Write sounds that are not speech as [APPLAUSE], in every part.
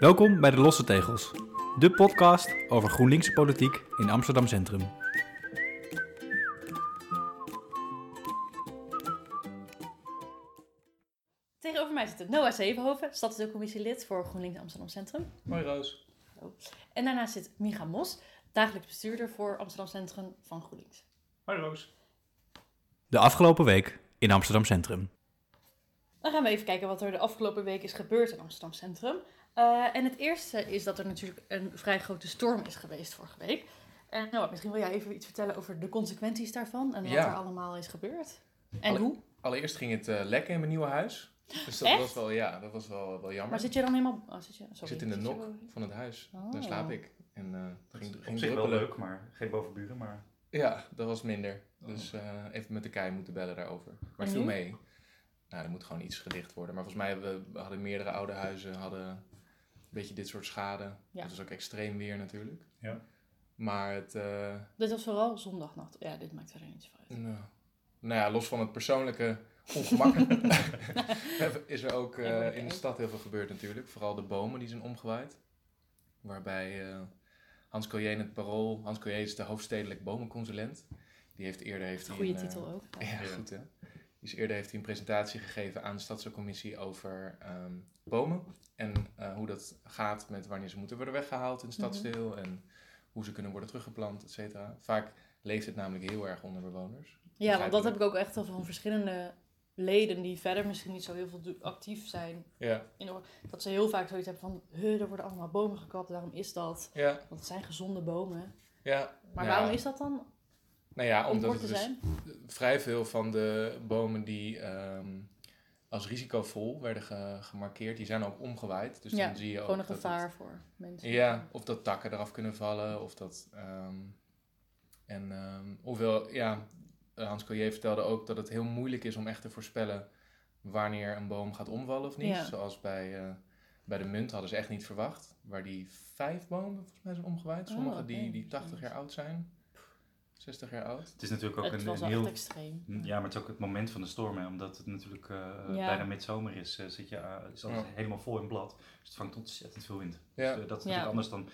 Welkom bij de Losse Tegels, de podcast over GroenLinkse politiek in Amsterdam Centrum. Tegenover mij zit Noah Zevenhoven, stadsdeelcommissielid voor GroenLinks Amsterdam Centrum. Mooi Roos. En daarnaast zit Micha Mos, dagelijks bestuurder voor Amsterdam Centrum van GroenLinks. Hoi Roos. De afgelopen week in Amsterdam Centrum. Dan gaan we even kijken wat er de afgelopen week is gebeurd in Amsterdam Centrum. Eh, en het eerste is dat er natuurlijk een vrij grote storm is geweest vorige week. En Noah, misschien wil jij even iets vertellen over de consequenties daarvan en wat Ja. er allemaal is gebeurd. En Alle- hoe? Allereerst ging het eh, lekker in mijn nieuwe huis. Dus dat Echt? was wel, ja, dat was wel, wel jammer. Maar zit je dan helemaal... Oh, zit je, sorry, ik zit in de nok wel- van het huis. Oh. Daar slaap ik. En eh het ging, Op ging zich wel leuk, maar geen bovenburen. Maar Ja, dat was minder. Oh. Dus eh, even met de kei moeten bellen daarover. Maar En het viel nu? mee. Nou, er moet gewoon iets gedicht worden. Maar volgens mij we, we hadden meerdere oude huizen hadden beetje dit soort schade. Ja. Het was ook extreem weer natuurlijk. Ja. Maar het, eh, Dit was vooral zondagnacht. Ja, dit maakt verder niet zoveel uit. nou, nou ja, los van het persoonlijke ongemak [LAUGHS] is er ook eh, in de stad heel veel gebeurd natuurlijk. Vooral de bomen die zijn omgewaaid. Waarbij eh, Hans Collier in het parool, Hans Collier is de hoofdstedelijk bomenconsulent. Die heeft eerder heeft hij Goede een, titel ook. [LAUGHS] Ja, Ja. goed hè. Dus eerder heeft hij een presentatie gegeven aan de stadscommissie over ehm, bomen. En eh, hoe dat gaat met wanneer ze moeten worden weggehaald in het Mhm. stadsdeel. En hoe ze kunnen worden teruggeplant, et cetera. Vaak leeft het namelijk heel erg onder bewoners. Ja, want dat heb ik ook echt al van verschillende leden die verder misschien niet zo heel veel actief zijn. Ja, In de, dat ze heel vaak zoiets hebben van, "Huh, er worden allemaal bomen gekapt, waarom is dat? ja, Want het zijn gezonde bomen. ja. Maar Ja. waarom is dat dan Nou ja, om omdat het te dus zijn? vrij veel van de bomen die ehm, als risicovol werden ge- gemarkeerd, die zijn ook omgewaaid. Dus Ja, dan zie je ook Gewoon een dat het- gevaar voor mensen. Ja, of dat takken eraf kunnen vallen, of dat... ehm, en ehm, hoewel, ja, Hans Collier vertelde ook dat het heel moeilijk is om echt te voorspellen wanneer een boom gaat omvallen of niet. Ja. Zoals bij, eh, bij de munt hadden ze echt niet verwacht. Waar die vijf bomen volgens mij zijn omgewaaid. Sommige Oh, oké. die, die 80 jaar oud zijn. 60 jaar oud. het is natuurlijk ook Het een, was een heel... extreem. Ja, maar het is ook het moment van de storm. Hè, omdat het natuurlijk eh, Ja. bijna midzomer is. eh, zit je, eh, is alles Ja. helemaal vol in blad. Dus het vangt ontzettend veel wind. Ja. Dus, dat is natuurlijk anders dan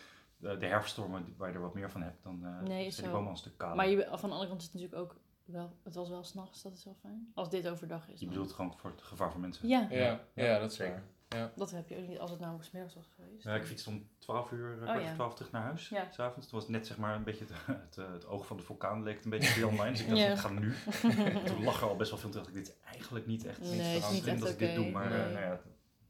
de herfststormen die- waar je er wat meer van hebt. Dan eh Nee, is zijn die zo. bomen al een stuk kaler. Maar je, van de andere kant is het natuurlijk ook wel, het was wel s'nachts, dat is wel fijn. Als dit overdag is. Je bedoelt gewoon voor het gevaar voor mensen. Ja, Ja, ja, Ja, dat is zeker. Ja. dat heb je ook niet als het namelijk smiddags was geweest. Ja, ik fietste om 12 uur, eh, kwart Oh, ja. voor 12 terug naar huis. Ja. S avonds. Toen was het net zeg maar een beetje het, [LAUGHS] het, eh, het oog van de vulkaan leek een beetje weer online. Dus ik dacht, Ja. ik ga nu. [LAUGHS] Toen lag er al best wel veel. Toen dacht ik, dit is eigenlijk niet echt Nee, niet echt dat ik dit doe. Maar eh, nee. nou ja, het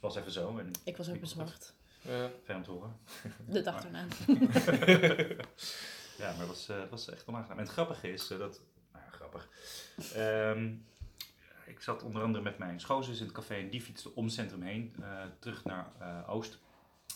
was even zo. En Ik was ook bezorgd. Ja. fijn om te horen. [LAUGHS] De dag erna. Ja, maar het was, eh, het was echt onaangenaam. En het grappige is dat... Nou ja, grappig. Ehm, ik zat onder andere met mijn schoonzus in het café en die fietste om centrum heen, eh, terug naar eh, Oost.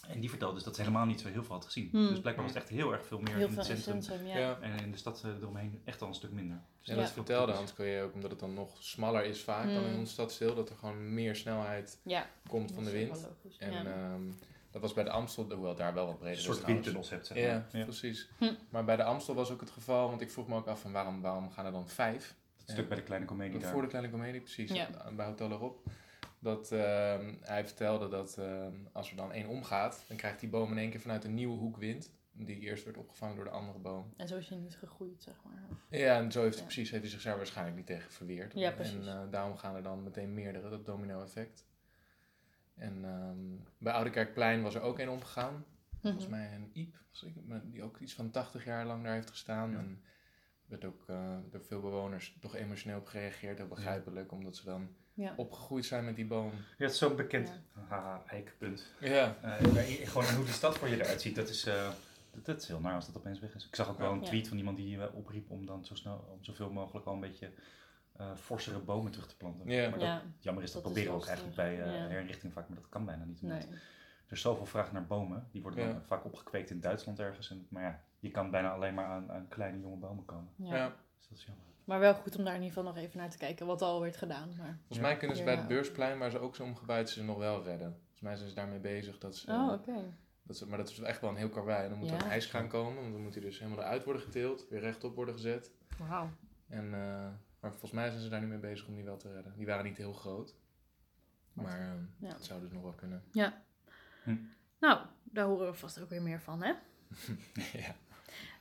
En die vertelde dus dat ze helemaal niet zo heel veel had gezien. Hmm. Dus blijkbaar was het echt heel erg veel meer Heel in het in het centrum. centrum, ja. Ja. En in de stad eh, eromheen echt al een stuk minder. Dus En Ja. dat vertelde Hans Collier ook, omdat het dan nog smaller is vaak dan in Mm. ons stadsdeel. Dat er gewoon meer snelheid Ja, komt van de wind. En ja. ehm, dat was bij de Amstel, hoewel daar wel wat breder Een is. soort trouwens. windtunnels hebt, zeg Ja, maar. Ja. precies. Hm. Maar bij de Amstel was ook het geval, want ik vroeg me ook af van waarom, waarom gaan er dan vijf? Het stuk bij de kleine comedie daar. Voor de kleine comedie, precies. Ja. Bij Hotel erop. Dat ehm, hij vertelde dat ehm, als er dan één omgaat, dan krijgt die boom in één keer vanuit een nieuwe hoek wind. Die eerst werd opgevangen door de andere boom. En zo is je niet gegroeid, zeg maar. Ja, en zo heeft hij Ja. precies heeft hij zich daar waarschijnlijk niet tegen verweerd. Ja, precies. En eh, daarom gaan er dan meteen meerdere, dat domino-effect. En ehm, bij Oudekerkplein was er ook één omgegaan. Volgens Mhm. mij een Iep, was ik, maar die ook iets van 80 jaar lang daar heeft gestaan. Ja. En werd ook eh, door veel bewoners toch emotioneel op gereageerd. Heel begrijpelijk, omdat ze dan Ja. opgegroeid zijn met die boom. Ja, het is zo'n bekend Ja. haha, eikpunt. Ja, Eh, gewoon hoe die stad voor je eruit ziet, dat is, eh, dat, dat is heel naar als dat opeens weg is. Ik zag ook wel een Ja. tweet van iemand die opriep om dan zo snel, om zoveel mogelijk al een beetje eh forsere bomen terug te planten. Ja. Maar dat, ja, jammer is dat, proberen we ook eigenlijk bij eh, ja. herinrichting vaak, maar dat kan bijna niet. omdat nee. Er is zoveel vraag naar bomen, die worden Ja. dan vaak opgekweekt in Duitsland ergens. En, maar ja, je kan bijna alleen maar aan, aan kleine jonge bomen komen. Ja. ja. Dus dat is jammer. Maar wel goed om daar in ieder geval nog even naar te kijken wat al werd gedaan. Maar... Volgens mij kunnen ze bij het beursplein, waar ze ook zo omgebouwd zijn, nog wel redden. Volgens mij zijn ze daarmee bezig. Dat ze, Oh, oké. dat ze, maar dat is echt wel een heel karwei. En dan moet er een ijs gaan komen, want dan moet hij dus helemaal eruit worden geteeld. Weer rechtop worden gezet. Wauw. En, eh, maar volgens mij zijn ze daar nu mee bezig om die wel te redden. Die waren niet heel groot. Maar eh, Ja. dat zou dus nog wel kunnen. Ja. Hm. Nou, daar horen we vast ook weer meer van, hè? [LAUGHS] ja.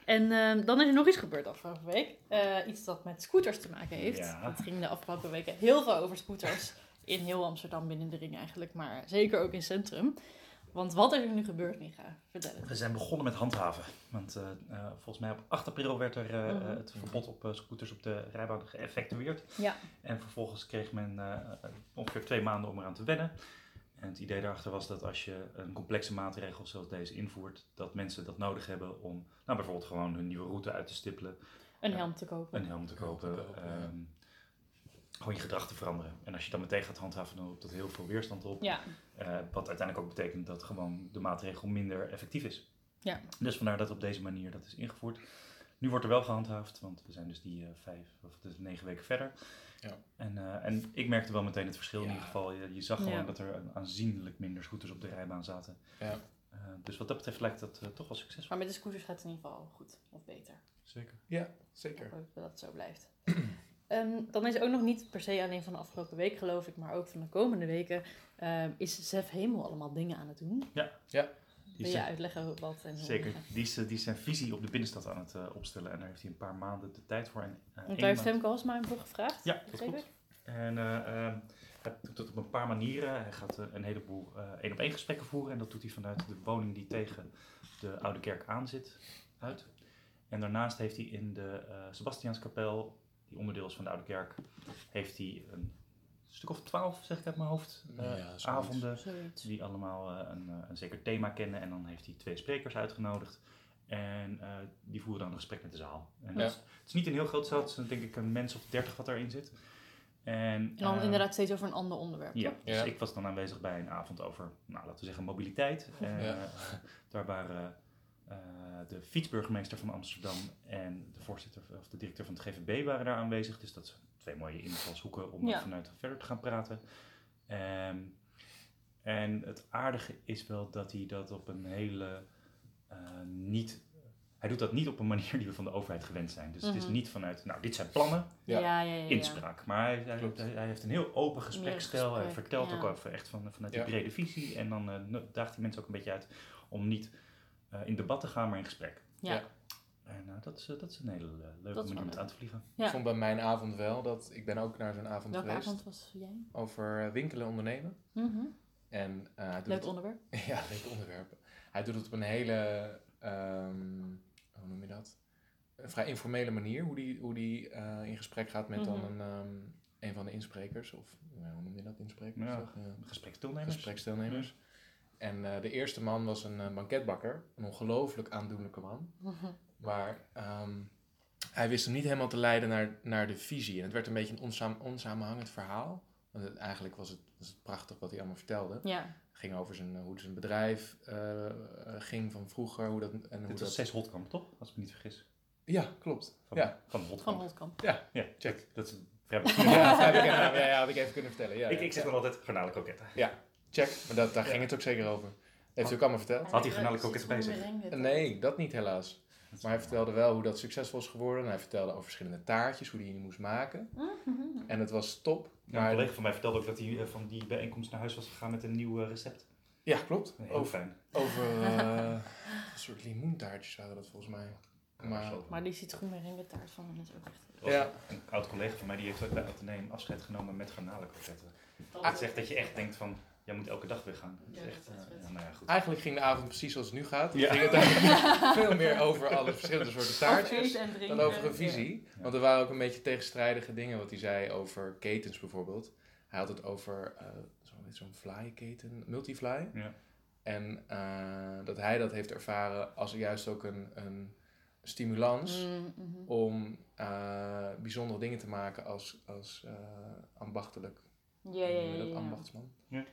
En ehm, dan is er nog iets gebeurd afgelopen week. Eh, iets dat met scooters te maken heeft. Ja. Het ging de afgelopen weken heel veel over scooters. [LAUGHS] In heel Amsterdam, binnen de ring eigenlijk. Maar zeker ook in het centrum. Want wat is er nu gebeurd, Micha? Vertel het. We zijn begonnen met handhaven. Want eh, eh, volgens mij op 8 april werd er Mhm. het verbod op scooters op de rijbaan geëffectueerd. Ja. En vervolgens kreeg men ongeveer twee maanden om eraan te wennen. En het idee daarachter was dat als je een complexe maatregel zoals deze invoert, dat mensen dat nodig hebben om nou, bijvoorbeeld gewoon hun nieuwe route uit te stippelen, Een helm te kopen. een helm te Helm te kopen, ehm, gewoon je gedrag te veranderen. En als je dan meteen gaat handhaven, dan roept dat heel veel weerstand op. Ja, Eh, wat uiteindelijk ook betekent dat gewoon de maatregel minder effectief is. Ja. Dus vandaar dat op deze manier dat is ingevoerd. Nu wordt er wel gehandhaafd, want we zijn dus die eh, vijf of dus negen weken verder. Ja. En, eh, en ik merkte wel meteen het verschil in Ja. ieder geval. Je, je zag gewoon Ja. dat er aanzienlijk minder scooters op de rijbaan zaten. Ja, Eh, dus wat dat betreft lijkt dat eh, toch wel succesvol. maar met de scooters gaat het in ieder geval goed. Of beter. zeker. Ja, zeker. Ik hoop dat het zo blijft. [CLEARS THROAT] Ehm, dan is ook nog niet per se alleen van de afgelopen week, geloof ik, maar ook van de komende weken. ehm, is Zef Hemel allemaal dingen aan het doen? Die Wil je zijn- uitleggen wat en hoe? Zeker. Die is, eh, die is zijn visie op de binnenstad aan het eh, opstellen. En daar heeft hij een paar maanden de tijd voor. En, eh, Want daar heeft Femke Halsma hem voor gevraagd. Ja, dat klopt. En eh, ehm, hij doet dat op een paar manieren. Hij gaat een heleboel eh, één op één gesprekken voeren. En dat doet hij vanuit de woning die tegen de Oude Kerk aan zit uit. En daarnaast heeft hij in de Sebastianskapel, die onderdeel is van de Oude Kerk, heeft hij een stuk of twaalf, zeg ik uit mijn hoofd, Ja, zoiets. avonden. Zoiets. Die allemaal eh, een, eh, een zeker thema kennen. En dan heeft hij twee sprekers uitgenodigd. En eh, die voeren dan een gesprek met de zaal. En Ja. dat is, het is niet een heel groot zaal. Het is denk ik een mens of dertig wat daarin zit. En, En dan eh, inderdaad steeds over een ander onderwerp. Ja, dus Ja. ik was dan aanwezig bij een avond over, nou, laten we zeggen, mobiliteit. En, Ja. eh, [LAUGHS] daar waren eh, de fietsburgemeester van Amsterdam en de voorzitter of de directeur van het GVB waren daar aanwezig. Dus dat zijn twee mooie invalshoeken om Ja. vanuit verder te gaan praten. Ehm, en het aardige is wel dat hij dat op een hele eh, niet. Hij doet dat niet op een manier die we van de overheid gewend zijn. Dus het is Mhm. niet vanuit, nou, dit zijn plannen, Ja. Ja, ja, ja. ja. inspraak. Maar hij, hij, Klopt. hij- hij heeft een heel open gespreksstijl. Hij vertelt ja. ook over echt van, vanuit Ja. die brede visie. En dan eh, daagt hij mensen ook een beetje uit om niet eh, in debat te gaan, maar in gesprek. Ja. En eh, dat, is, eh, dat is een hele leuke manier om het aan te vliegen. Ja. Ik vond bij mijn avond wel dat ik ben ook naar zo'n avond Welke geweest avond was jij? over winkelen en ondernemen. En eh, hij doet Leuk het- [LAUGHS] onderwerp. Ja, leuk onderwerp. Hij doet het op een hele, ehm, hoe noem je dat? Een vrij informele manier, hoe die, hoe die eh, in gesprek gaat met dan Mhm. een, ehm, een van de insprekers. Of hoe noem je dat, insprekers? Ja. Eh, Gespreksdeelnemers. En eh, de eerste man was een eh, banketbakker, een ongelooflijk aandoenlijke man. [LAUGHS] Maar ehm, hij wist hem niet helemaal te leiden naar, naar de visie. En het werd een beetje een onsaam, onsamenhangend verhaal. Want het- eigenlijk was het, was het prachtig wat hij allemaal vertelde. Ja. Het ging over zijn, hoe zijn bedrijf eh, eh, ging van vroeger. Hoe dat, en hoe Dit dat... was 6 Hotkamp, toch? Als ik me niet vergis. Ja, klopt. Van, Ja. van Van Hotkamp. Ja, Ja, check. Dat is [LAUGHS] een ja, ja, ja, had ik even kunnen vertellen. Ja, ik, ja. ik zeg dan altijd garnalen kroketten. Check, maar dat, daar ging het ook zeker over. Heeft u ook allemaal verteld? Had hij garnalen kroketten bij zich? Nee, dat niet helaas. Maar hij vertelde wel hoe dat succesvol is geworden. Hij vertelde over verschillende taartjes, hoe die je moest maken. Mhm. En het was top. Ja, een collega van mij vertelde ook dat hij eh, van die bijeenkomst naar huis was gegaan met een nieuw eh, recept. ja, klopt. Heel Over, fijn. over [LAUGHS] eh, een soort limoentaartjes waren dat volgens mij. Maar, Maar die citroenmerengue taart van hem is ook echt... Ja. Een oud collega van mij die heeft ook bij Atheneum afscheid genomen met garnalenkroketten. Dat echt dat je echt denkt van, jij moet elke dag weer gaan. Dat is echt, eh, ja, nou ja, goed. Eigenlijk ging de avond precies zoals het nu gaat. Ja. Ging het [LAUGHS] veel meer over alle verschillende soorten taartjes. Dan over een visie. Ja. Want er waren ook een beetje tegenstrijdige dingen wat hij zei over ketens bijvoorbeeld. Hij had het over eh, zo- zo'n fly-keten, multifly. Ja. En eh, dat hij dat heeft ervaren als juist ook een, een stimulans Mm, mhm. om eh, bijzondere dingen te maken als, als eh, ambachtelijk. Ja, ja, hoe ja. noem je dat? ja, ja. Ambachtsman. Ja.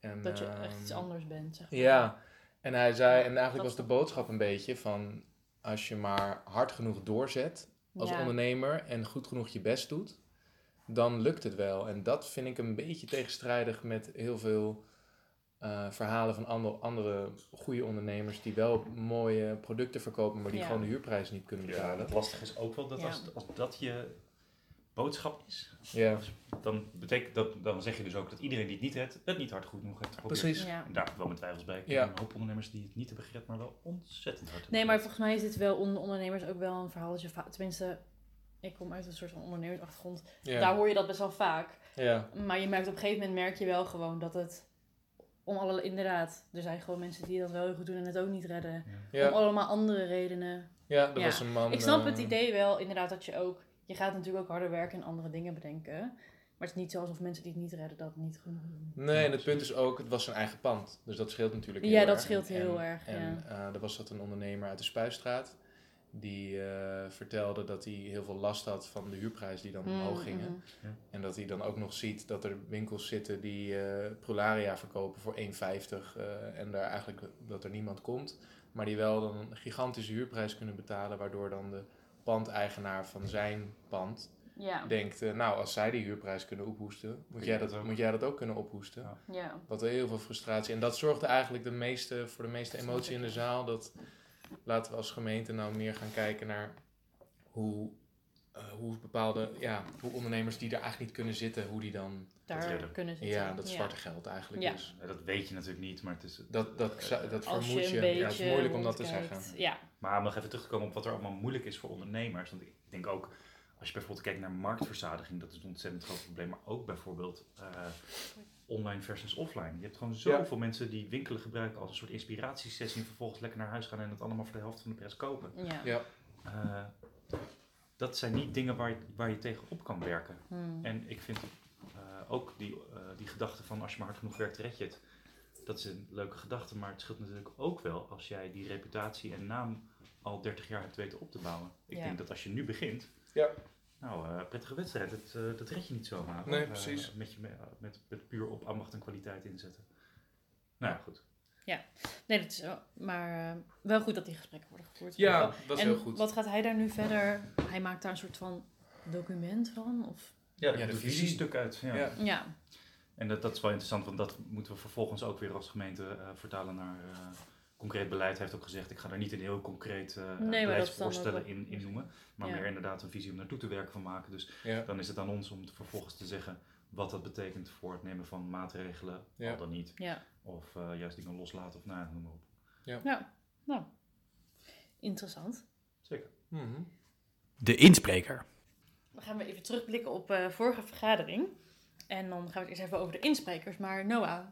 En, Dat je echt ehm, iets anders bent, zeg maar. ja, en hij zei, en eigenlijk Dat was de boodschap een beetje van als je maar hard genoeg doorzet als Ja. ondernemer en goed genoeg je best doet, dan lukt het wel. En dat vind ik een beetje tegenstrijdig met heel veel eh, verhalen van andere, andere goede ondernemers die wel mooie producten verkopen, maar die Ja. gewoon de huurprijs niet kunnen Ja, betalen. het lastige is ook wel dat Ja. als, als dat je boodschap is, Ja, dan betekent dat, dan zeg je dus ook dat iedereen die het niet redt, het niet hard goed genoeg heeft geprobeerd. precies. Ja. En daar heb ik wel mijn twijfels bij. Ik Ja. een hoop ondernemers die het niet hebben gered, maar wel ontzettend hard Nee, maar volgens mij is dit wel onder ondernemers ook wel een verhaal dat je tenminste, ik kom uit een soort van ondernemersachtergrond. Ja. Daar hoor je dat best wel vaak. ja. Maar je merkt op een gegeven moment merk je wel gewoon dat het om alle inderdaad, er zijn gewoon mensen die dat wel heel goed doen en het ook niet redden. Om Ja, allemaal andere redenen. ja, Ja. was een man... Ik snap eh, het idee wel inderdaad dat je ook, je gaat natuurlijk ook harder werken en andere dingen bedenken. Maar het is niet zo alsof mensen die het niet redden dat niet genoeg doen. Nee, en het punt is ook, het was zijn eigen pand. Dus dat scheelt natuurlijk heel Ja, dat erg. scheelt En- heel erg, En eh, er was dat een ondernemer uit de Spuistraat. Die eh, vertelde dat hij heel veel last had van de huurprijs die dan Mm, omhoog gingen. mhm. En dat hij dan ook nog ziet dat er winkels zitten die eh Prularia verkopen voor 1,50. eh, en daar eigenlijk dat er niemand komt. Maar die wel dan een gigantische huurprijs kunnen betalen. Waardoor dan de pandeigenaar van zijn pand Ja, denkt... eh, nou, als zij die huurprijs kunnen ophoesten, moet jij dat, moet jij dat ook kunnen ophoesten. Ja. ja. Wat heel veel frustratie. En dat zorgde eigenlijk de meeste, voor de meeste emotie in de zaal. Dat laten we als gemeente nou meer gaan kijken naar hoe, hoe bepaalde, ja, hoe ondernemers die er eigenlijk niet kunnen zitten, hoe die dan, daar redden. kunnen zitten. ja, dat zwarte geld eigenlijk Ja. dus. Ja, dat weet je natuurlijk niet, maar het is... Dat, dat, zou- dat vermoed je Ja, het is moeilijk om dat te zeggen. Ja, Maar om nog even terug te komen op wat er allemaal moeilijk is voor ondernemers. Want ik denk ook, als je bijvoorbeeld kijkt naar marktverzadiging, dat is een ontzettend groot probleem. Maar ook bijvoorbeeld eh, online versus offline. Je hebt gewoon zoveel mensen die winkelen gebruiken als een soort inspiratiesessie. En vervolgens lekker naar huis gaan en het allemaal voor de helft van de prijs kopen. ja. Ja, Eh, dat zijn niet dingen waar je, waar je tegen op kan werken. Hmm. En ik vind eh, ook die, eh, die gedachte van als je maar hard genoeg werkt, red je het. Dat is een leuke gedachte, maar het scheelt natuurlijk ook wel als jij die reputatie en naam al 30 jaar hebt weten op te bouwen. Ik Ja. denk dat als je nu begint, Ja. nou, eh, prettige wedstrijd, dat, eh, dat red je niet zomaar. Nee, precies. met, je, met, met puur op ambacht en kwaliteit inzetten. Nou ja, goed. Nee, dat is wel, maar eh, wel goed dat die gesprekken worden gevoerd. ja dat is en heel goed. wat gaat hij daar nu verder? Hij maakt daar een soort van document van? Of? Ja, Ja, de de visie. visiestuk uit. Ja. Ja. Ja, En dat, dat is wel interessant, want dat moeten we vervolgens ook weer als gemeente eh, vertalen naar eh, concreet beleid. Hij heeft ook gezegd, ik ga daar niet een heel concreet eh dan beleidsvoorstellen in, in noemen, maar Ja. meer inderdaad een visie om naartoe te werken van maken. Dus ja. dan is het aan ons om te- vervolgens te zeggen wat dat betekent voor het nemen van maatregelen, Ja. al dan niet. ja. Of eh, juist dingen loslaten of nou, noem maar op. Ja, nou, interessant. Zeker. Mhm. De inspreker. Dan gaan we even terugblikken op eh vorige vergadering. En dan gaan we het eerst even over de insprekers. Maar Noah,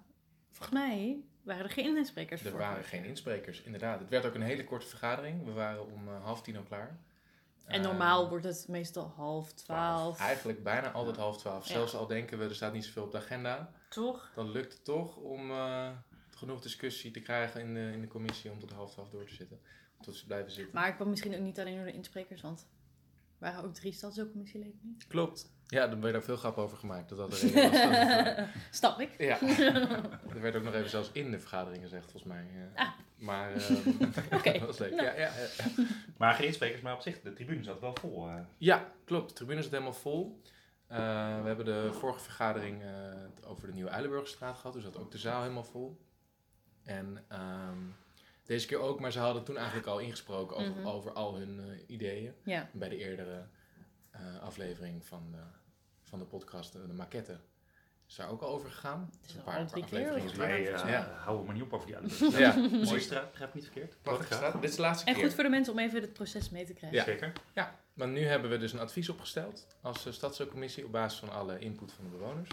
volgens mij waren er geen insprekers Er waren geen insprekers, inderdaad. Het werd ook een hele korte vergadering. We waren om eh, half tien al klaar. En Eh, normaal wordt het meestal half twaalf. Eigenlijk bijna altijd half twaalf. Ja. Zelfs al denken we, er staat niet zoveel op de agenda. Toch? Dan lukt het toch om eh, genoeg discussie te krijgen in de, in de commissie om tot half twaalf door te zitten. Tot ze blijven zitten. Maar ik kwam misschien ook niet alleen door de insprekers, want waren ook drie stadscommissieleden niet. Klopt. Ja, daar werd ook veel grap over gemaakt. Dat dat [LAUGHS] de reden was. Snap ik. ja. [LAUGHS] er werd ook nog even zelfs in de vergadering gezegd, volgens mij. eh. Ah. Maar eh, [LAUGHS] Oké. dat was leuk. Nou. Ja, ja, ja. Maar geen insprekers, maar op zich, de tribune zat wel vol. eh. Ja, klopt. De tribune zit helemaal vol. Eh, we hebben de vorige vergadering eh, over de Nieuwe Eilenburgerstraat gehad. Dus zat ook de zaal helemaal vol. En ehm, deze keer ook, maar ze hadden toen eigenlijk al ingesproken over, Mhm. over al hun eh, ideeën. Ja. Bij de eerdere eh, aflevering van de, van de podcast, eh, de maquette. Is daar ook al over gegaan. is een al drie keer afleveringen Ja. eh, houden we maar niet op over die [LAUGHS] oude Ja, Mooie straat, begrijp ik niet verkeerd. Prachtige straat. Dit is de laatste En keer. goed voor de mensen om even het proces mee te krijgen. Ja. Zeker. Ja, maar nu hebben we dus een advies opgesteld als uh, stadscommissie op basis van alle input van de bewoners.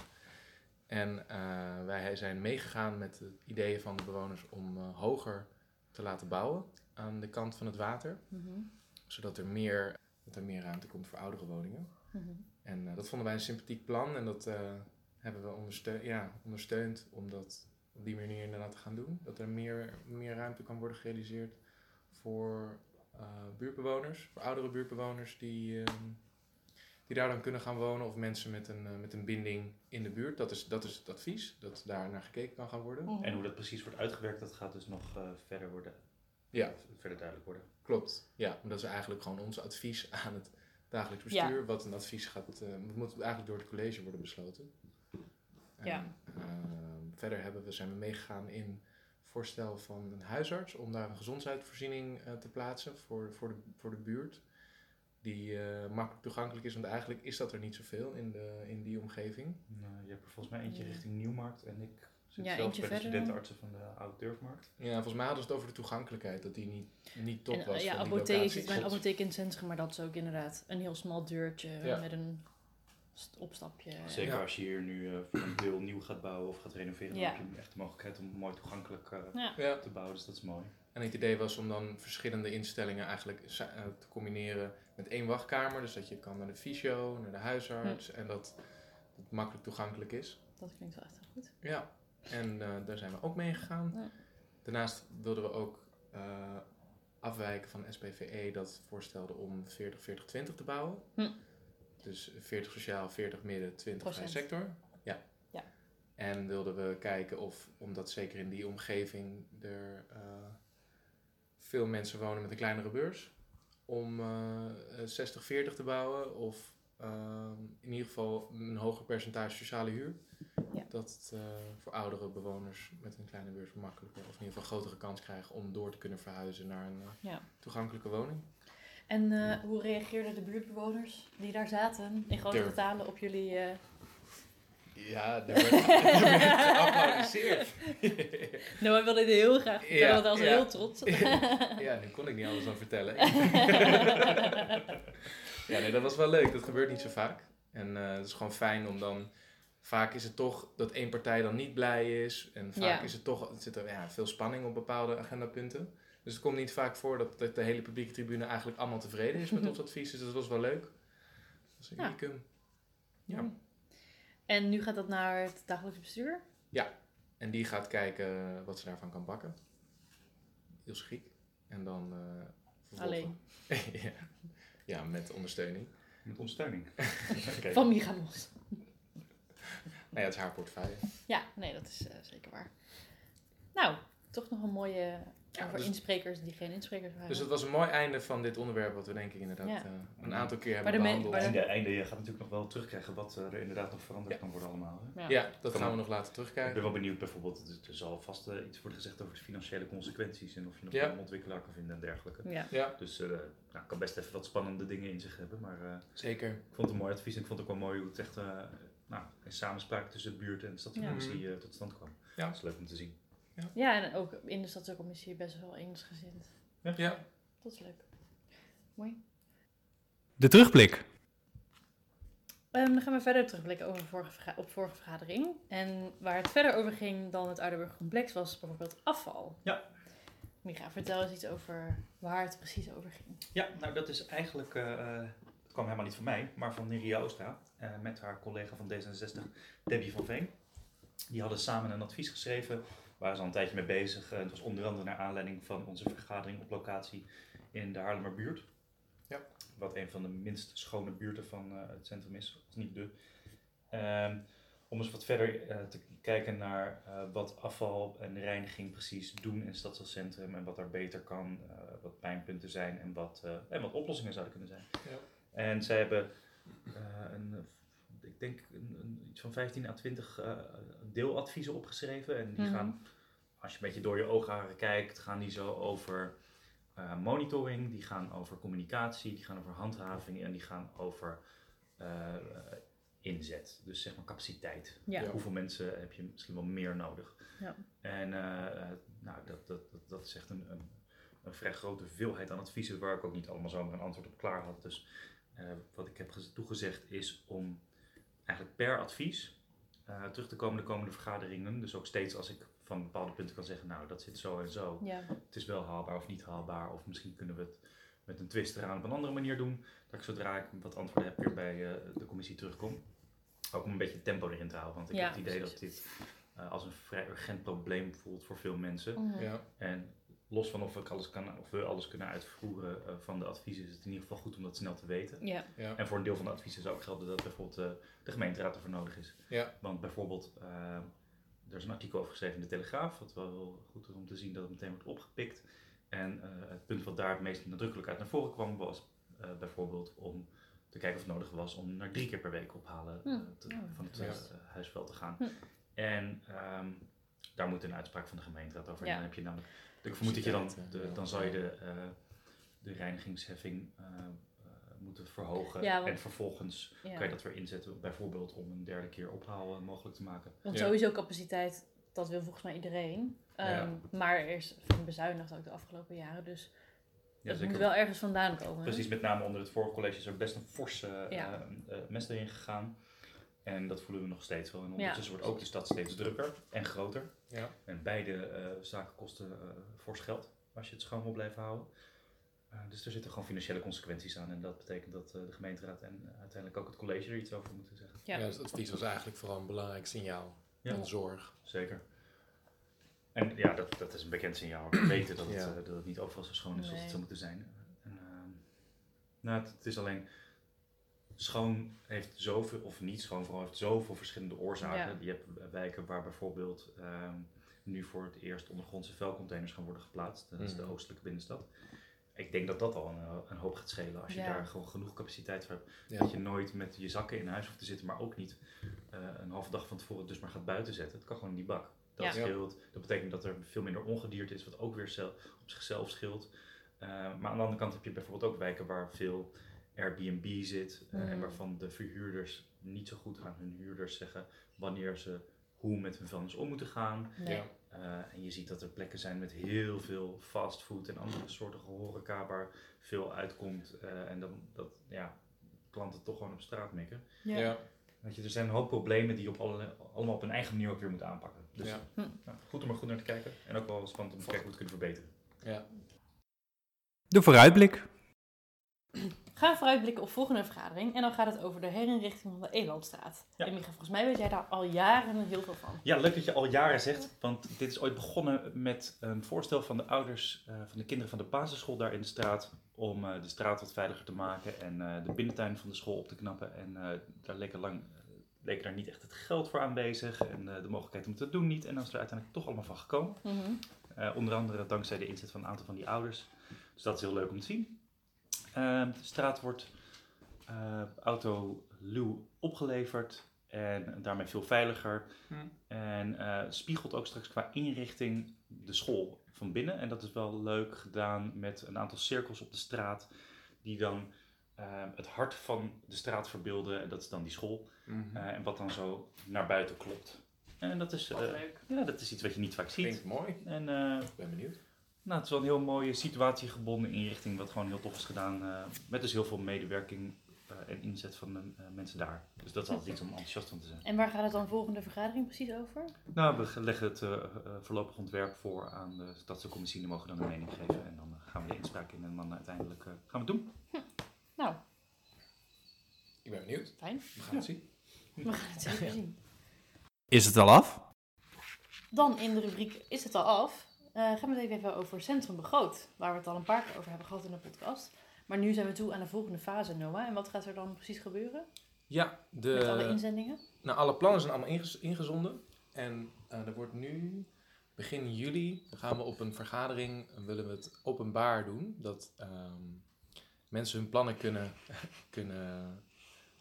En eh, wij zijn meegegaan met de ideeën van de bewoners om eh, hoger te laten bouwen aan de kant van het water. Mhm, Zodat er meer, dat er meer ruimte komt voor oudere woningen. mhm. En eh, dat vonden wij een sympathiek plan en dat eh, hebben we ondersteund, ja, ondersteund om dat op die manier inderdaad te gaan doen. Dat er meer, meer ruimte kan worden gerealiseerd voor eh, buurtbewoners, voor oudere buurtbewoners die, ehm, die daar dan kunnen gaan wonen of mensen met een, eh, met een binding in de buurt. Dat is, dat is het advies, dat daar naar gekeken kan gaan worden. Mhm. En hoe dat precies wordt uitgewerkt, dat gaat dus nog eh, verder worden. Ja. Verder duidelijk worden. Klopt, ja, omdat is eigenlijk gewoon ons advies aan het dagelijks bestuur. Wat een advies gaat, eh, moet eigenlijk door het college worden besloten. En, Ja. ehm, verder hebben we, zijn we meegegaan in voorstel van een huisarts om daar een gezondheidsvoorziening eh, te plaatsen voor, voor, de, voor de buurt. Die eh, makkelijk toegankelijk is. Want eigenlijk is dat er niet zoveel in, de, in die omgeving. Nou, je hebt er volgens mij eentje Ja. richting Nieuwmarkt en ik zit Ja, zelf eentje bij de studentenartsen van de Oude Durfmarkt. Ja, volgens mij hadden ze het over de toegankelijkheid. Dat die niet, niet top En, was eh, ja, van die apotheek, ik zit bij een apotheek in het centrum, maar dat is ook inderdaad een heel smal deurtje Ja. met een st- opstapje. Zeker Ja. als je hier nu eh, voor een deel nieuw gaat bouwen of gaat renoveren, Ja. dan heb je echt de mogelijkheid om mooi toegankelijk eh, te bouwen. Dus dat is mooi. En het idee was om dan verschillende instellingen eigenlijk eh, te combineren met één wachtkamer. Dus dat je kan naar de fysio, naar de huisarts en dat het makkelijk toegankelijk is. Dat klinkt wel echt heel goed. Ja, en eh, daar zijn we ook mee gegaan. Ja. Daarnaast wilden we ook eh, afwijken van SPVE dat voorstelde om 40-40-20 te bouwen. Hm. Dus 40 sociaal, 40 midden, 20 vrije Procent. sector. Ja. Ja. En wilden we kijken of, omdat zeker in die omgeving er veel mensen wonen met een kleinere beurs, om eh 60-40 te bouwen of ehm, in ieder geval een hoger percentage sociale huur. Ja. Dat het eh, voor oudere bewoners met een kleine beurs makkelijker of in ieder geval grotere kans krijgen om door te kunnen verhuizen naar een eh, Ja. toegankelijke woning. En eh, hoe reageerden de buurtbewoners die daar zaten in grote getalen op jullie... eh, Ja, daar werd, [LAUGHS] geapplaudiseerd. [LAUGHS] Nou, hij wilde dit heel graag vertellen, Ja, want hij was ja. heel trots. [LAUGHS] ja, nu kon ik niet alles aan vertellen. ja, nee, dat was wel leuk. Dat gebeurt niet zo vaak. En eh het is gewoon fijn om dan... Vaak is het toch dat één partij dan niet blij is. En vaak Ja. is het toch... Het zit er ja, veel spanning op bepaalde agendapunten. Dus het komt niet vaak voor dat, dat de hele publieke tribune eigenlijk allemaal tevreden is met ons advies. Dus dat was wel leuk. Dat was een Ja. unicum. Ja. En nu gaat dat naar het dagelijks bestuur? En die gaat kijken wat ze daarvan kan bakken. Heel schiek. En dan eh. Alleen. [LAUGHS] ja. ja, met ondersteuning. Met ondersteuning. [LAUGHS] Oké. Van Migamos. Nou ja, het is haar portefeuille. Ja, nee, dat is eh, zeker waar. Nou, toch nog een mooie Ja, over dus- insprekers die geen insprekers waren. Dus het was een mooi einde van dit onderwerp, wat we denk ik inderdaad Ja. eh, een aantal keer hebben behandeld. maar En de einde, je gaat natuurlijk nog wel terugkrijgen wat eh, er inderdaad nog veranderd Ja. kan worden allemaal. Hè? ja. Ja, dat Kan gaan we nog laten Ik terugkijken. ben wel benieuwd bijvoorbeeld, er- zal vast eh, iets worden gezegd over de financiële consequenties en of je nog Ja. een ontwikkelaar kan vinden en dergelijke. Ja. Ja, Dus eh nou, kan best even wat spannende dingen in zich hebben, maar eh, zeker. ik vond het een mooi advies en ik vond het ook wel mooi hoe het echt eh, nou, in samenspraak tussen de buurt en de stadscommissie eh, tot stand kwam. Ja. Dat is leuk om te zien. Ja, en ook in de stadscommissie best wel eensgezind. Ja. Dat is leuk. Mooi. De terugblik. Ehm, dan gaan we verder terugblikken over vorige op vorige vergadering. En waar het verder over ging dan het Ouderburg complex was bijvoorbeeld afval. Ja. Micha, vertel eens iets over waar het precies over ging. Ja, nou dat is eigenlijk, eh, eh, het kwam helemaal niet van mij, maar van Niria Oostra eh, met haar collega van D66, Debbie van Veen. Die hadden samen een advies geschreven, waar ze al een tijdje mee bezig. Eh, het was onder andere naar aanleiding van onze vergadering op locatie in de Haarlemmerbuurt. Ja. Wat een van de minst schone buurten van eh, het centrum is, als niet de. Ehm, om eens wat verder eh, te kijken naar wat afval en reiniging precies doen in het stadscentrum en wat daar beter kan, wat pijnpunten zijn en wat, en wat oplossingen zouden kunnen zijn. Ja. En zij hebben een, ik denk een, een- iets van 15 à 20 eh, deeladviezen opgeschreven en die Mhm. gaan, als je een beetje door je oogharen kijkt, gaan die zo over eh, monitoring, die gaan over communicatie, die gaan over handhaving en die gaan over eh, inzet. Dus zeg maar capaciteit. Ja. Ja. Hoeveel mensen heb je misschien wel meer nodig? Ja. En nou, dat, dat, dat, dat is echt een, een, een vrij grote veelheid aan adviezen waar ik ook niet allemaal zomaar een antwoord op klaar had. Dus eh, wat ik heb gez- toegezegd is om eigenlijk per advies eh, terug te komen de komende vergaderingen. Dus ook steeds als ik van bepaalde punten kan zeggen, nou dat zit zo en zo Ja, het is wel haalbaar of niet haalbaar. Of misschien kunnen we het met een twist eraan op een andere manier doen. Dat ik zodra ik wat antwoorden heb weer bij eh, de commissie terugkom. Ook om een beetje tempo erin te houden. Want ik Ja, heb het idee precies. dat dit eh, als een vrij urgent probleem voelt voor veel mensen. Mhm. Ja. En los van of, ik alles kan, of we alles kunnen uitvoeren eh, van de adviezen, is het in ieder geval goed om dat snel te weten. ja. Ja. En voor een deel van de adviezen zou ook gelden dat bijvoorbeeld eh, de gemeenteraad ervoor nodig is. Ja. Want bijvoorbeeld, eh, er is een artikel over geschreven in de Telegraaf, wat wel heel goed is om te zien dat het meteen wordt opgepikt. En eh, het punt wat daar het meest nadrukkelijk uit naar voren kwam, was eh, bijvoorbeeld om te kijken of het nodig was om naar drie keer per week ophalen Hm. te- Oh, van het ja. huisveld te gaan. Hm. En ehm, daar moet een uitspraak van de gemeenteraad over. En dan heb je namelijk, ik vermoed dat je dan, de, ja. dan zou je de, eh, de reinigingsheffing eh, eh, moeten verhogen. Ja, want- En vervolgens Ja. kan je dat weer inzetten, bijvoorbeeld om een derde keer ophaal eh, mogelijk te maken. Want Ja. sowieso capaciteit, dat wil volgens mij iedereen. Ehm, Maar er is veel bezuinigd ook de afgelopen jaren. Dus Ja, het moet wel ergens vandaan komen. Precies, met name onder het vorige college is er best een forse Ja. eh, eh, mes erin gegaan. En dat voelen we nog steeds wel. En Ja. ondertussen wordt ook de stad steeds drukker en groter. Ja. En beide eh, zaken kosten eh fors geld als je het schoon wil blijven houden. Eh, dus er zitten gewoon financiële consequenties aan. En dat betekent dat eh, de gemeenteraad en uiteindelijk ook het college er iets over moeten zeggen. Ja. Ja, dus het advies was eigenlijk vooral een belangrijk signaal Ja. van zorg. Zeker. En ja, dat, dat is een bekend signaal. We weten dat het, Ja. dat het niet overal zo schoon is zoals Nee. het zou moeten zijn. En, ehm, nou, het, het is alleen... Schoon heeft zoveel, of niet schoon vooral, heeft zoveel verschillende oorzaken. Ja. Je hebt wijken waar bijvoorbeeld ehm, nu voor het eerst ondergrondse vuilcontainers gaan worden geplaatst. Dat is de Mhm. oostelijke binnenstad. Ik denk dat dat al een, eh, een hoop gaat schelen als je Ja. daar gewoon genoeg capaciteit voor hebt. Ja. Dat je nooit met je zakken in huis hoeft te zitten, maar ook niet eh, een halve dag van tevoren dus maar gaat buiten zetten. Het kan gewoon in die bak. Dat Ja. scheelt. Dat betekent dat er veel minder ongedierte is, wat ook weer zel- op zichzelf scheelt. Eh, maar aan de andere kant heb je bijvoorbeeld ook wijken waar veel Airbnb zit eh, en Mhm. waarvan de verhuurders niet zo goed aan hun huurders zeggen wanneer ze hoe met hun vuilnis om moeten gaan. Nee. Ja. Eh, en je ziet dat er plekken zijn met heel veel fastfood en andere soorten horeca waar veel uitkomt. eh, en dan dat ja, klanten toch gewoon op straat mikken. Ja. Ja. Je, er zijn een hoop problemen die je op alle, allemaal op hun eigen manier ook weer moeten aanpakken. Dus Ja. Hm. nou, goed om er goed naar te kijken. En ook wel spannend om te kijken hoe we het kunnen verbeteren. Ja. De vooruitblik. Gaan we vooruitblikken op volgende vergadering. En dan gaat het over de herinrichting van de Elandstraat. Ja. En Micha, volgens mij weet jij daar al jaren heel veel van. Ja, leuk dat je al jaren zegt, want dit is ooit begonnen met een voorstel van de ouders eh, van de kinderen van de basisschool daar in de straat. Om eh, de straat wat veiliger te maken en eh, de binnentuin van de school op te knappen. En daar leken lang leken daar niet echt het geld voor aanwezig en eh, de mogelijkheid om het te doen niet. En dan is er uiteindelijk toch allemaal van gekomen. Mhm. Onder andere dankzij de inzet van een aantal van die ouders. Dus dat is heel leuk om te zien. Eh, de straat wordt eh auto Luw opgeleverd en daarmee veel veiliger. Hm. En eh, spiegelt ook straks qua inrichting de school van binnen. En dat is wel leuk gedaan met een aantal cirkels op de straat die dan eh, het hart van de straat verbeelden. En dat is dan die school. Mhm. Eh, en wat dan zo naar buiten klopt. En dat is, leuk. ja, dat is iets wat je niet vaak ziet. Klinkt mooi. En Ik ben benieuwd. Nou, het is wel een heel mooie situatiegebonden inrichting, wat gewoon heel tof is gedaan. eh, met dus heel veel medewerking eh, en inzet van de eh, mensen daar. Dus dat is altijd iets om enthousiast van te zijn. En waar gaat het dan volgende vergadering precies over? Nou, we leggen het voorlopig ontwerp voor aan de stadscommissie. Die mogen dan een mening geven en dan gaan we de inspraak in en dan uiteindelijk eh, gaan we het doen. Nou, Ik ben benieuwd. fijn. We gaan het zien. We gaan het zeker zien. Is het al af? Dan in de rubriek Is het al af? Eh, gaan we het even over Centrum Begroot. Waar we het al een paar keer over hebben gehad in de podcast. Maar nu zijn we toe aan de volgende fase, Noah. En wat gaat er dan precies gebeuren Ja, de, met alle inzendingen? Nou, alle plannen zijn allemaal ingez- ingezonden. En eh, er wordt nu, begin juli, gaan we op een vergadering, eh, willen we het openbaar doen. Dat ehm, mensen hun plannen kunnen, [LAUGHS] kunnen,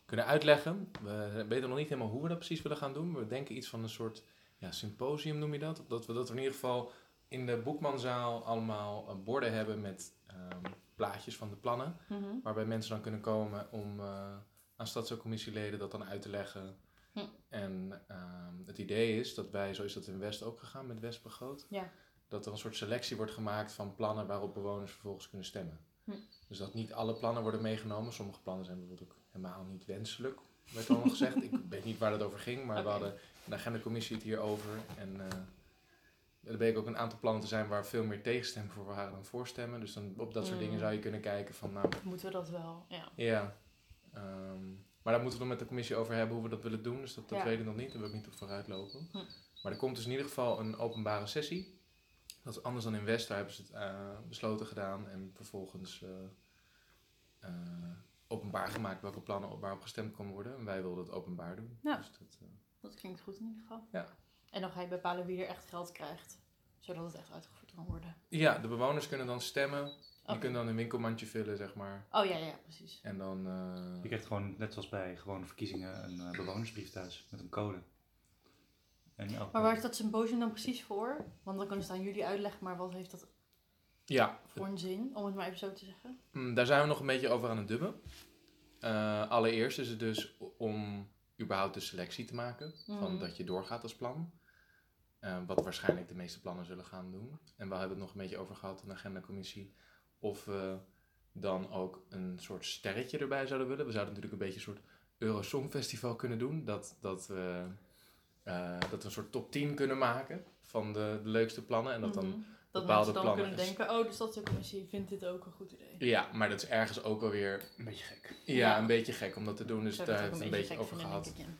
kunnen uitleggen. We weten nog niet helemaal hoe we dat precies willen gaan doen. We denken iets van een soort ja, symposium noem je dat. Dat we dat in ieder geval in de boekmanzaal allemaal eh, borden hebben met ehm, plaatjes van de plannen. Mhm. Waarbij mensen dan kunnen komen om eh aan stadscommissieleden dat dan uit te leggen. Hm. En ehm, het idee is dat wij, zo is dat in West ook gegaan met West Begroot, Ja. dat er een soort selectie wordt gemaakt van plannen waarop bewoners vervolgens kunnen stemmen. Hm. Dus dat niet alle plannen worden meegenomen. Sommige plannen zijn bijvoorbeeld ook helemaal niet wenselijk, werd allemaal gezegd. Ik weet niet waar dat over ging, maar we hadden in de agendacommissie het hier over. En eh er bleek ook een aantal plannen te zijn waar veel meer tegenstemmen voor waren dan voorstemmen. Dus dan op dat soort Mm. dingen zou je kunnen kijken van, nou, Moeten we dat wel? Ja. ja. Ehm, maar daar moeten we het met de commissie over hebben hoe we dat willen doen. Dus dat, dat Ja. weet ik nog niet. Daar wil ik niet op vooruit lopen. Hm. Maar er komt dus in ieder geval een openbare sessie. Dat is anders dan in West. Daar hebben ze het eh, besloten gedaan. En vervolgens eh, eh, openbaar gemaakt welke plannen op, waarop gestemd kon worden. En wij wilden het openbaar doen. Dus dat, Dat klinkt goed in ieder geval. Ja. En dan ga je bepalen wie er echt geld krijgt. Zodat het echt uitgevoerd kan worden. ja, de bewoners kunnen dan stemmen. Die Oké. kunnen dan een winkelmandje vullen, zeg maar. Oh ja, ja, precies. En dan... eh, Je krijgt gewoon, net zoals bij gewone verkiezingen, een eh, bewonersbrief thuis met een code. En elke- Maar waar is dat symposium dan precies voor? Want dan kunnen ze aan jullie uitleggen, maar wat heeft dat ja, voor een zin? Om het maar even zo te zeggen. Mm, daar zijn we nog een beetje over aan het dubben. Eh, allereerst is het dus om überhaupt de selectie te maken van Mhm. dat je doorgaat als plan. Eh, wat waarschijnlijk de meeste plannen zullen gaan doen. En we hebben het nog een beetje over gehad in de agendacommissie. Of we dan ook een soort sterretje erbij zouden willen. We zouden natuurlijk een beetje een soort Eurosong Festival kunnen doen. Dat, dat, we, eh, dat we een soort top 10 kunnen maken van de, de leukste plannen. En dat dan Mhm. Dat bepaalde mensen dan plannen kunnen is- denken, oh, de stadscommissie vindt dit ook een goed idee. Ja, maar dat is ergens ook alweer Een beetje gek. ja, Ja. een beetje gek om dat te doen. Dus daar hebben we het een beetje over gehad. denk ik, ja.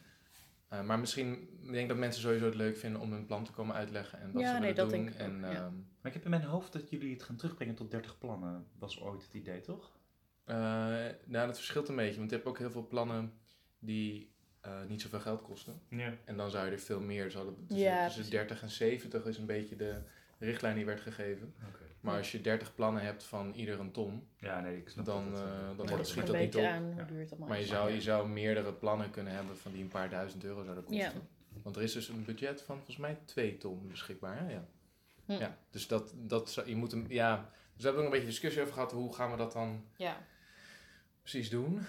Uh, maar misschien, ik denk dat mensen sowieso het leuk vinden om hun plan te komen uitleggen en wat Ja, ze nee, willen dat doen. denk ik ook, en, ja. ehm, Maar ik heb in mijn hoofd dat jullie het gaan terugbrengen tot 30 plannen. Was ooit het idee, toch? eh, nou, dat verschilt een beetje, want je hebt ook heel veel plannen die eh, niet zoveel geld kosten. Ja. En dan zou je er veel meer, zouden tussen, Ja, tussen precies. 30 en 70 is een beetje de richtlijn die werd gegeven. Oké. Maar Ja. als je 30 plannen hebt van ieder een ton, Ja, nee, ik snap Dan, dat. het, eh, eh, dan wordt Ja, het het schiet dat niet op. Ja. het maar je zou, je zou meerdere plannen kunnen hebben van die een paar duizend euro zouden kosten. Ja. Want er is dus een budget van volgens mij 2 ton beschikbaar. Hè? Ja. Hm. ja, dus dat, dat zou- je moet hem, ja. Dus we hebben ook een beetje discussie over gehad. Hoe gaan we dat dan Ja, precies doen?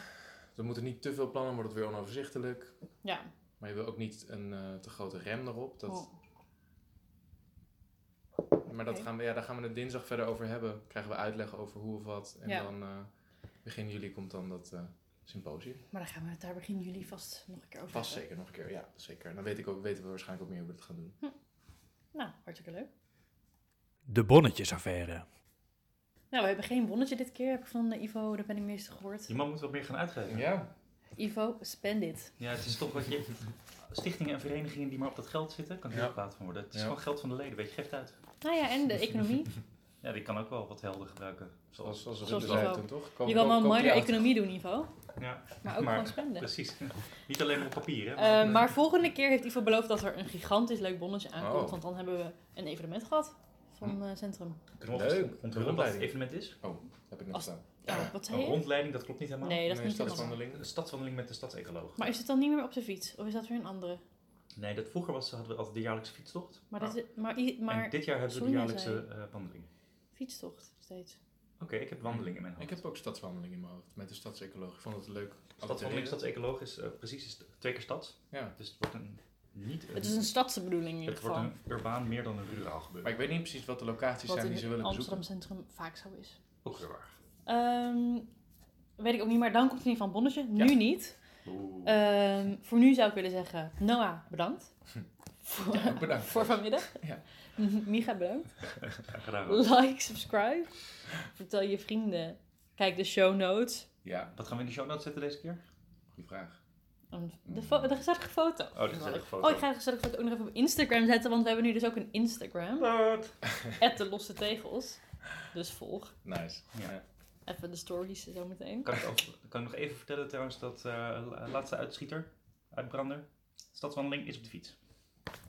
Er moeten niet te veel plannen, wordt het weer onoverzichtelijk. ja. Maar je wil ook niet een eh, te grote rem erop. Dat, Oh. Maar dat gaan we, ja, daar gaan we het dinsdag verder over hebben. Krijgen we uitleg over hoe of wat. En Ja. dan eh, begin juli komt dan dat eh, symposium. Maar dan gaan we het daar begin juli vast nog een keer over Vast hebben. zeker nog een keer, ja, zeker. En dan weet ik ook, weten we waarschijnlijk ook meer hoe we het gaan doen. Nou, hartstikke leuk. De bonnetjesaffaire. Nou, we hebben geen bonnetje dit keer, heb ik van eh, Ivo de penningmeester gehoord. Die man moet wat meer gaan uitgeven. Ja, Ivo, spend it. Ja, het is toch wat je... [LAUGHS] Stichtingen en verenigingen die maar op dat geld zitten, kan er Ja. heel kwaad van worden. Het is Ja. gewoon geld van de leden, weet je, geeft uit. Nou ja, en de economie. [LAUGHS] Ja, die kan ook wel wat helder gebruiken. zoals, Zoals, zoals Zoals Rutte zei Ivo. toen, toch? Je kan wel een koop minor die economie doen, Ivo. ja, Maar ook Maar- gewoon spenden. precies. [LAUGHS] Niet alleen op papier, hè. Eh, maar volgende keer heeft Ivo beloofd dat er een gigantisch leuk bonnetje aankomt. Oh. Want dan hebben we een evenement gehad van eh, Centrum. Kunnen we onthullen wat het Rondleiding. evenement is? Oh, heb ik nog staan. Ja, wat zei Een rondleiding, dat klopt niet helemaal. Nee, dat is Nee, niet stadswandeling. Een stadswandeling met de stadsecoloog. Maar is het dan niet meer op de fiets? Of is dat weer een andere? Nee, dat vroeger was, hadden we altijd de jaarlijkse fietstocht. Maar, dat is, maar, i- maar en dit jaar hebben we de jaarlijkse eh, wandeling. fietstocht steeds. Oké, ik heb wandeling in mijn hoofd. Ik heb ook stadswandeling in mijn hoofd met de stadsecoloog. Ik vond het leuk. Stadswandeling, stadsecoloog is eh, precies is twee keer stad. Ja, Dus het wordt een, niet een, Het is een stadse bedoeling in ieder het wordt geval. een urbaan meer dan een ruraal gebeuren. maar ik weet niet precies wat de locaties Wat zijn die in ze willen Amsterdam bezoeken. Centrum vaak zo is. Ook weer waar. Ehm, weet ik ook niet, maar dan komt er in ieder geval een bonnetje. Nu niet. Ehm, voor nu zou ik willen zeggen, Noah, bedankt. voor, [LAUGHS] Ja, bedankt. voor vanmiddag. [LAUGHS] Ja. [LAUGHS] Micha, bedankt. Like, subscribe. Vertel je vrienden. Kijk de show notes. Ja, Wat gaan we in de show notes zetten deze keer? goede vraag. De, de gezellige foto. Oh, de gezellige foto. Oh, ik ga de gezellige foto ook nog even op Instagram zetten, want we hebben nu dus ook een Instagram. Wat? At de losse tegels. Dus volg. Nice. Ja. Even de stories zo meteen. Kan ik, ook, kan ik nog even vertellen trouwens dat eh, la- laatste uitschieter, uitbrander, stadswandeling is op de fiets.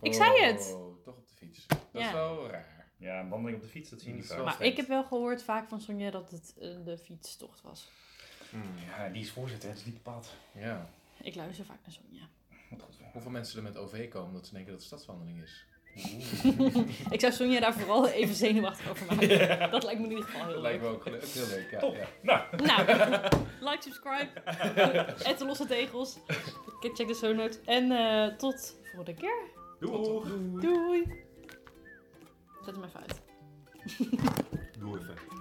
Ik zei het. Oh, toch op de fiets. Dat Ja. is wel raar. Ja, een wandeling op de fiets, dat zie je niet Dat vaak. Maar ik heb wel gehoord vaak van Sonja dat het eh, de fietstocht was. Hmm, Ja, die is voorzitter, het is niet bepaald. Ja. Ik luister vaak naar Sonja. Wat goed. Hoeveel mensen er met OV komen dat ze denken dat het stadswandeling is. [LAUGHS] Ik zou Sonja daar vooral even zenuwachtig over maken. Dat lijkt me in ieder geval heel Dat lijkt leuk. me ook heel leuk. Ja, Top. ja. Nou, Nou, [LAUGHS] like, subscribe. [LAUGHS] At de losse tegels. Check de show notes. En eh, tot volgende keer. doei. Doei. Zet hem even uit. Doe even.